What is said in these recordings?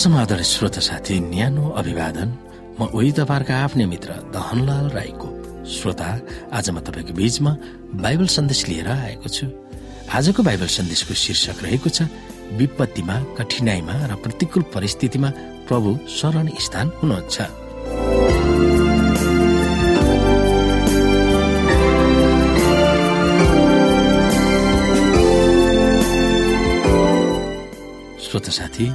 समाधान श्रोत साथी न्यानो अभिवादन। म उही तपाईँहरूका आफ्नै मित्र दहनलाल राईको श्रोता। आज म तपाईँको बीचमा बाइबल सन्देश लिएर आएको छु। आजको बाइबल सन्देशको शीर्षक रहेको छ विपत्तिमा कठिनाईमा र प्रतिकूल परिस्थितिमा प्रभु शरण स्थान हुनुहुन्छ। श्रोत साथी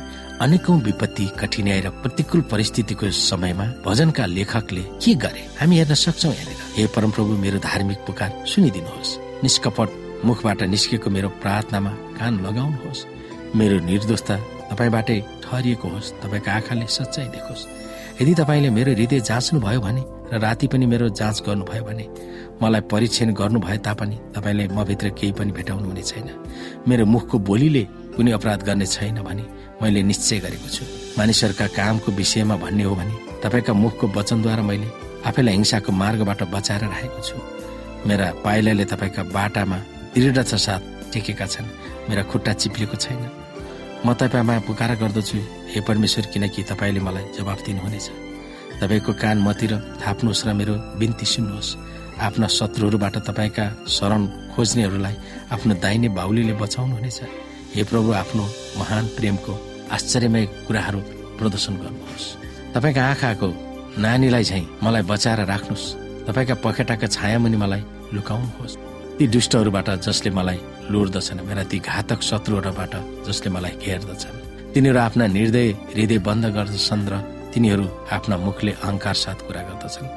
अनेकौं विपत्ति कठिनाई र प्रतिकूल परिस्थितिको समयमा भजनका लेखकले के गरे? हामी हेर्न सक्छौ यहाँनिर। हे परमप्रभु मेरो धार्मिक पुकार सुनिदिनुहोस्। निष्कपट मुखबाट निस्केको मेरो प्रार्थनामा कान लगाउनुहोस्। मेरो निर्दोषता तपाईँबाटै ठहरिएको होस् तपाईँको आँखाले सच्चाइ देखोस्। यदि तपाईँले मेरो हृदय जाँच्नु भयो भने र राति पनि मेरो जाँच गर्नुभयो भने मलाई परीक्षण गर्नु भए तापनि तपाईँले मभित्र केही पनि भेटाउनु हुने छैन। मेरो मुखको बोलीले कुनै अपराध गर्ने छैन भने मैले निश्चय गरेको छु। मानिसहरूका कामको विषयमा भन्ने हो भने तपाईँका मुखको वचनद्वारा मैले आफैलाई हिंसाको मार्गबाट बचाएर राखेको छु। मेरा पाइलाले तपाईँका बाटामा दृढता साथ टेकेका छन्। मेरा खुट्टा चिप्लिएको छैन। म तपाईँमा पुकार गर्दछु हे परमेश्वर किनकि तपाईँले मलाई जवाब दिनुहुनेछ। तपाईँको कान मतिर थाप्नुहोस् र मेरो बिन्ती सुन्नुहोस्। आफ्ना शत्रुहरूबाट तपाईँका शरण खोज्नेहरूलाई आफ्नो दाहिने बाहुलीले बचाउनुहुनेछ। हे प्रभु आफ्नो महान प्रेमको आश्चर्यमय कुराहरू प्रदर्शन गर्नुहोस्। तपाईँका आँखाको नानीलाई चाहिँ मलाई बचाएर राख्नुहोस्। तपाईँका पखेटाका छायामुनि मलाई लुकाउनुहोस्। ती दुष्टहरूबाट जसले मलाई लुर्दछन् मेरा ती घातक शत्रुहरूबाट जसले मलाई घेर्दछन्। तिनीहरू आफ्ना निर्दय हृदय बन्द गर्दछन् र तिनीहरू आफ्ना मुखले अहङ्कार साथ कुरा गर्दछन्।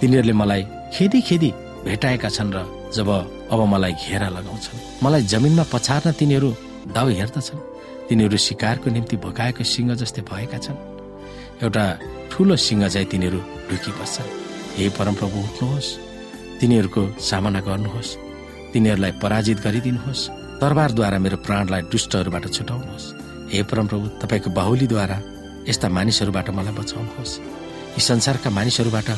तिनीहरूले मलाई खेदी खेदी भेटाएका छन् र जब अब मलाई घेरा लगाउँछन् मलाई जमिनमा पछार्न तिनीहरू दाउ हेर्दछन्। तिनीहरू शिकारको निम्ति भोकाएको सिंह जस्तै भएका छन्। एउटा ठुलो सिंह चाहिँ तिनीहरू ढुकिबस्छन् हे परमप्रभु उठ्नुहोस्। तिनीहरूको सामना गर्नुहोस्। तिनीहरूलाई पराजित गरिदिनुहोस्। तरबारद्वारा मेरो प्राणलाई दुष्टहरूबाट छुटाउनुहोस्। हे परमप्रभु तपाईँको बाहुलीद्वारा यस्ता मानिसहरूबाट मलाई बचाउनुहोस् यी संसारका मानिसहरूबाट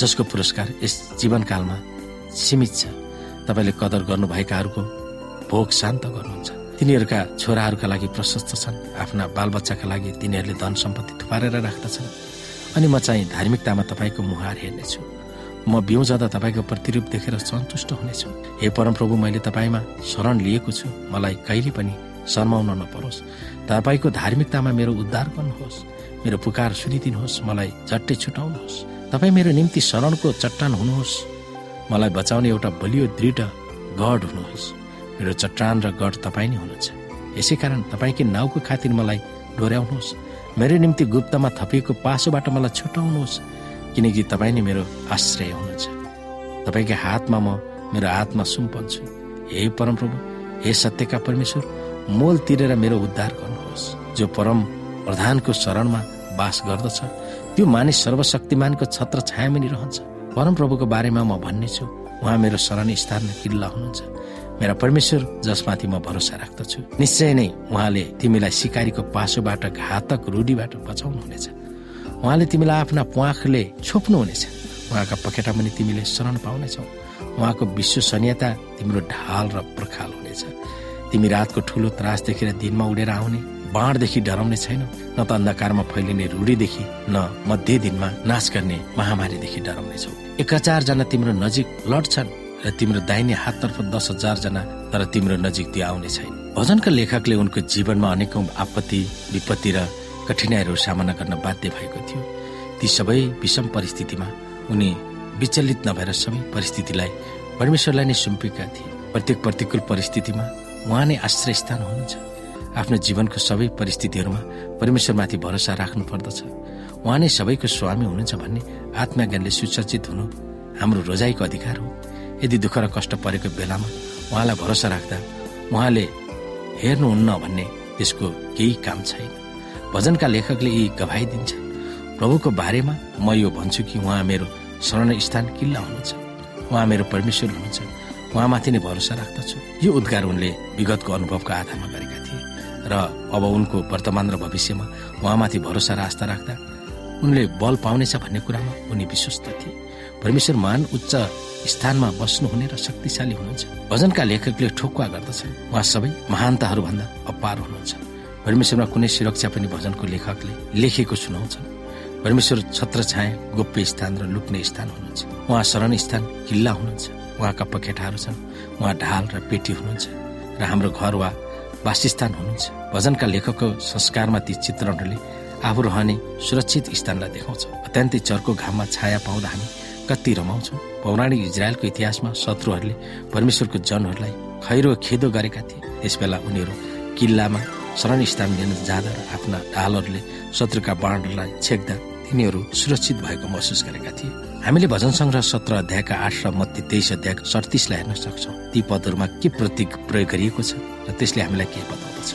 जसको पुरस्कार यस जीवनकालमा सीमित छ तपाईँले कदर गर्नुभएकाहरूको भोग शान्त गर्नुहुन्छ। तिनीहरूका छोराहरूका लागि प्रशस्त छन् आफ्ना बालबच्चाका लागि तिनीहरूले धन सम्पत्ति थुपारेर राख्दछन्। अनि म चाहिँ धार्मिकतामा तपाईँको मुहार हेर्नेछु। म बिउ जाँदा तपाईँको प्रतिरूप देखेर सन्तुष्ट हुनेछु। हे परमप्रभु मैले तपाईँमा शरण लिएको छु। मलाई कहिले पनि शर्माउन नपरोस्। तपाईँको धार्मिकतामा मेरो उद्धार गर्नुहोस् मेरो पुकार सुनिदिनुहोस् मलाई झट्टै छुटाउनुहोस्। तपाईँ मेरो निम्ति शरणको चट्टान हुनुहोस्। मलाई बचाउने एउटा बलियो दृढ गढ हुनुहोस्। मेरो चट्टान र गढ तपाईँ नै हुनुहुन्छ। यसै कारण तपाईँकै नाउँको खातिर मलाई डोर्याउनुहोस्। मेरो निम्ति गुप्तमा थपिएको पासोबाट मलाई छुटाउनुहोस् किनकि तपाईँ नै मेरो आश्रय हुनुहुन्छ। तपाईँकै हातमा म मेरो आत्मा सुम्पन्छु। हे परमप्रभु हे सत्यका परमेश्वर मोल तिरेर मेरो उद्धार गर्नुहोस्। जो परम प्रधानको शरणमा बास गर्दछ त्यो मानिस सर्वशक्तिमानको छत्र छायामुनि रहन्छ। परमप्रभुको बारेमा म भन्नेछु उहाँ मेरो शरण स्थान किल्ला हुनुहुन्छ। मेरा परमेश्वर जसमाथि म भरोसा राख्दछु। निश्चय नै उहाँले तिमीलाई सिकारीको पासोबाट घातक रूढीबाट बचाउनुहुनेछ। उहाँले तिमीलाई आफ्ना प्वाखले छोप्नुहुनेछ। उहाँका पखेटा पनि तिमीले शरण पाउनेछौ। उहाँको विश्वसनीयता तिम्रो ढाल र प्रखाल हुनेछ। तिमी रातको ठुलो त्रास देखेर दिनमा उडेर आउने बाँडदेखि डराउने छैनौ। न त अन्धकारमा फैलिने रूढीदेखि न मध्य दिनमा नाश गर्ने महामारीदेखि डराउनेछौ। एक जना तिम्रो नजिक लड्छन् र तिम्रो दाहिने हाततर्फ दस हजार जना तर तिम्रो नजिक त्यो आउने छैन। भजनका लेखकले उनको जीवनमा अनेकौं आपत्ति विपत्ति र कठिनाइहरू सामना गर्न बाध्य भएको थियो। ती सबै विषम परिस्थितिमा उनी विचलित नभएर सबै परिस्थितिलाई परमेश्वरलाई नै सुम्पेका थिए। प्रत्येक प्रतिकूल परिस्थितिमा उहाँ नै आश्रय स्थान हुनुहुन्छ। आफ्नो जीवनको सबै परिस्थितिहरूमा परमेश्वरमाथि भरोसा राख्नु पर्दछ उहाँ नै सबैको स्वामी हुनुहुन्छ भन्ने आत्मज्ञानले सुसज्जित हुनु हाम्रो रोजाइको अधिकार हो। यदि दुःख र कष्ट परेको बेलामा उहाँलाई भरोसा राख्दा उहाँले हेर्नुहुन्न भन्ने त्यसको केही काम छैन। भजनका लेखकले यी गवाई दिन्छ प्रभुको बारेमा म यो भन्छु कि उहाँ मेरो शरण स्थान किल्ला हुनुहुन्छ। उहाँ मेरो परमेश्वर हुनुहुन्छ। उहाँमाथि नै भरोसा राख्दछु। यो उद्गार उनले विगतको अनुभवको आधारमा गरेका थिए र अब उनको वर्तमान र भविष्यमा उहाँमाथि भरोसा र आस्था राख्दा उनले बल पाउनेछ भन्ने कुरामा उनी विश्वस्त थिए। परमेश्वर महान उच्च स्थानमा बस्नुहुने र शक्तिशाली हुनुहुन्छ। भजनका लेखकले ठोकुवा गर्दछन्। उहाँ सबै महानताहरूभन्दा अपार हुनुहुन्छ। परमेश्वरमा कुनै सुरक्षा पनि भजनको लेखकले लेखेको सुनाउँछन्। परमेश्वर छत्र छाया गोप्य स्थान र लुक्ने स्थान हुनुहुन्छ। उहाँ शरण स्थान किल्ला हुनुहुन्छ। उहाँका पखेटाहरू छन्। उहाँ ढाल र पेटी हुनुहुन्छ र हाम्रो घर वा वासस्थान हुनुहुन्छ। भजनका लेखकको संस्कारमा ती चित्रणहरूले आफू रहने सुरक्षित स्थानलाई देखाउँछ अत्यन्तै चर्को घाममा छाया पाउँदा हामी कति रमाउँछौँ। पौराणिक इजरायलको इतिहासमा शत्रुहरूले परमेश्वरको जनहरूलाई खैरो खेदो गरेका थिए। त्यसबेला उनीहरू किल्लामा शरण स्थान लिन जाँदा र आफ्ना ढालहरूले शत्रुका बाणहरूलाई छेक्दा तिनीहरू सुरक्षित भएको महसुस गरेका थिए। हामीले भजन सङ्ग्रह सत्र अध्यायका आठ र मत्ती तेइस अध्यायको सडतिसलाई हेर्न सक्छौँ। ती पदहरूमा के प्रतीक प्रयोग गरिएको छ र त्यसले हामीलाई के बताउँदछ?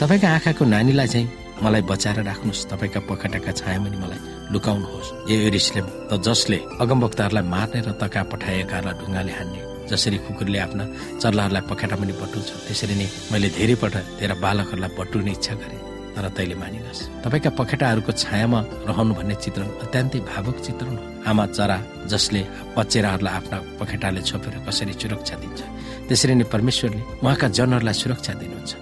तपाईँका आँखाको नानीलाई चाहिँ मलाई बचाएर राख्नुहोस्। तपाईँका पखेटाका छायामुनि मलाई लुकाउनुहोस्। ए एरिसले त जसले अगमवक्ताहरूलाई मार्ने र तका पठाएकाहरूलाई ढुङ्गाले हान्ने जसरी कुकुरले आफ्ना चल्लाहरूलाई पखेटा पनि बटुल्छ त्यसरी नै मैले धेरैपल्ट तेरा बालकहरूलाई बटुल्ने इच्छा गरेँ। तर तैँले मानिनस्। तपाईँका पखेटाहरूको छायामा रहनु भन्ने चित्रण अत्यन्तै भावुक चित्रण हो। आमा चरा जसले बच्चेराहरूलाई आफ्ना पखेटाले छोपेर कसरी सुरक्षा दिन्छ। त्यसरी नै परमेश्वरले उहाँका जनहरूलाई सुरक्षा दिनुहुन्छ।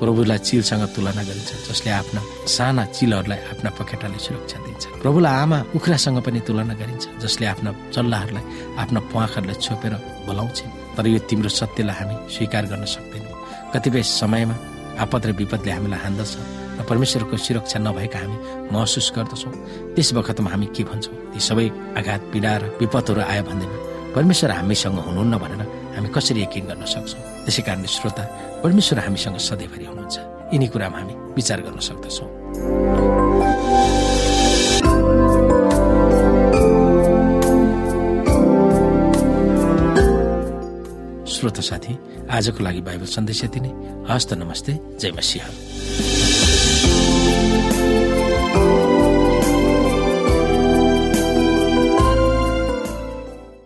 प्रभुलाई चिलसँग तुलना गरिन्छ जसले आफ्ना साना चिलहरूलाई आफ्ना पखेटाले सुरक्षा दिन्छ। प्रभुलाई आमा कुखुरासँग पनि तुलना गरिन्छ जसले आफ्ना चल्लाहरूलाई आफ्ना प्वाखहरूलाई छोपेर बोलाउँछ। तर यो तिम्रो सत्यलाई हामी स्वीकार गर्न सक्दैनौँ। कतिपय समयमा आपद र विपदले हामीलाई हान्दछ। र परमेश्वरको सुरक्षा नभएका हामी महसुस गर्दछौँ। त्यस बखतमा हामी के भन्छौँ? ती सबै आघात पीडा र विपदहरू आयो भन्दैमा परमेश्वर हामीसँग हुनुहुन्न भनेर हामी कसरी यकिन गर्न सक्छौँ? त्यसै कारणले श्रोता परमेश्वर हामीसँग सधैँभरि हुनुहुन्छ। यिनी कुरामा हामी विचार गर्न सक्दछौँ। श्रोता साथी आजको लागि बाइबल सन्देश यति नै। हस्त नमस्ते। जय मसिंह। you.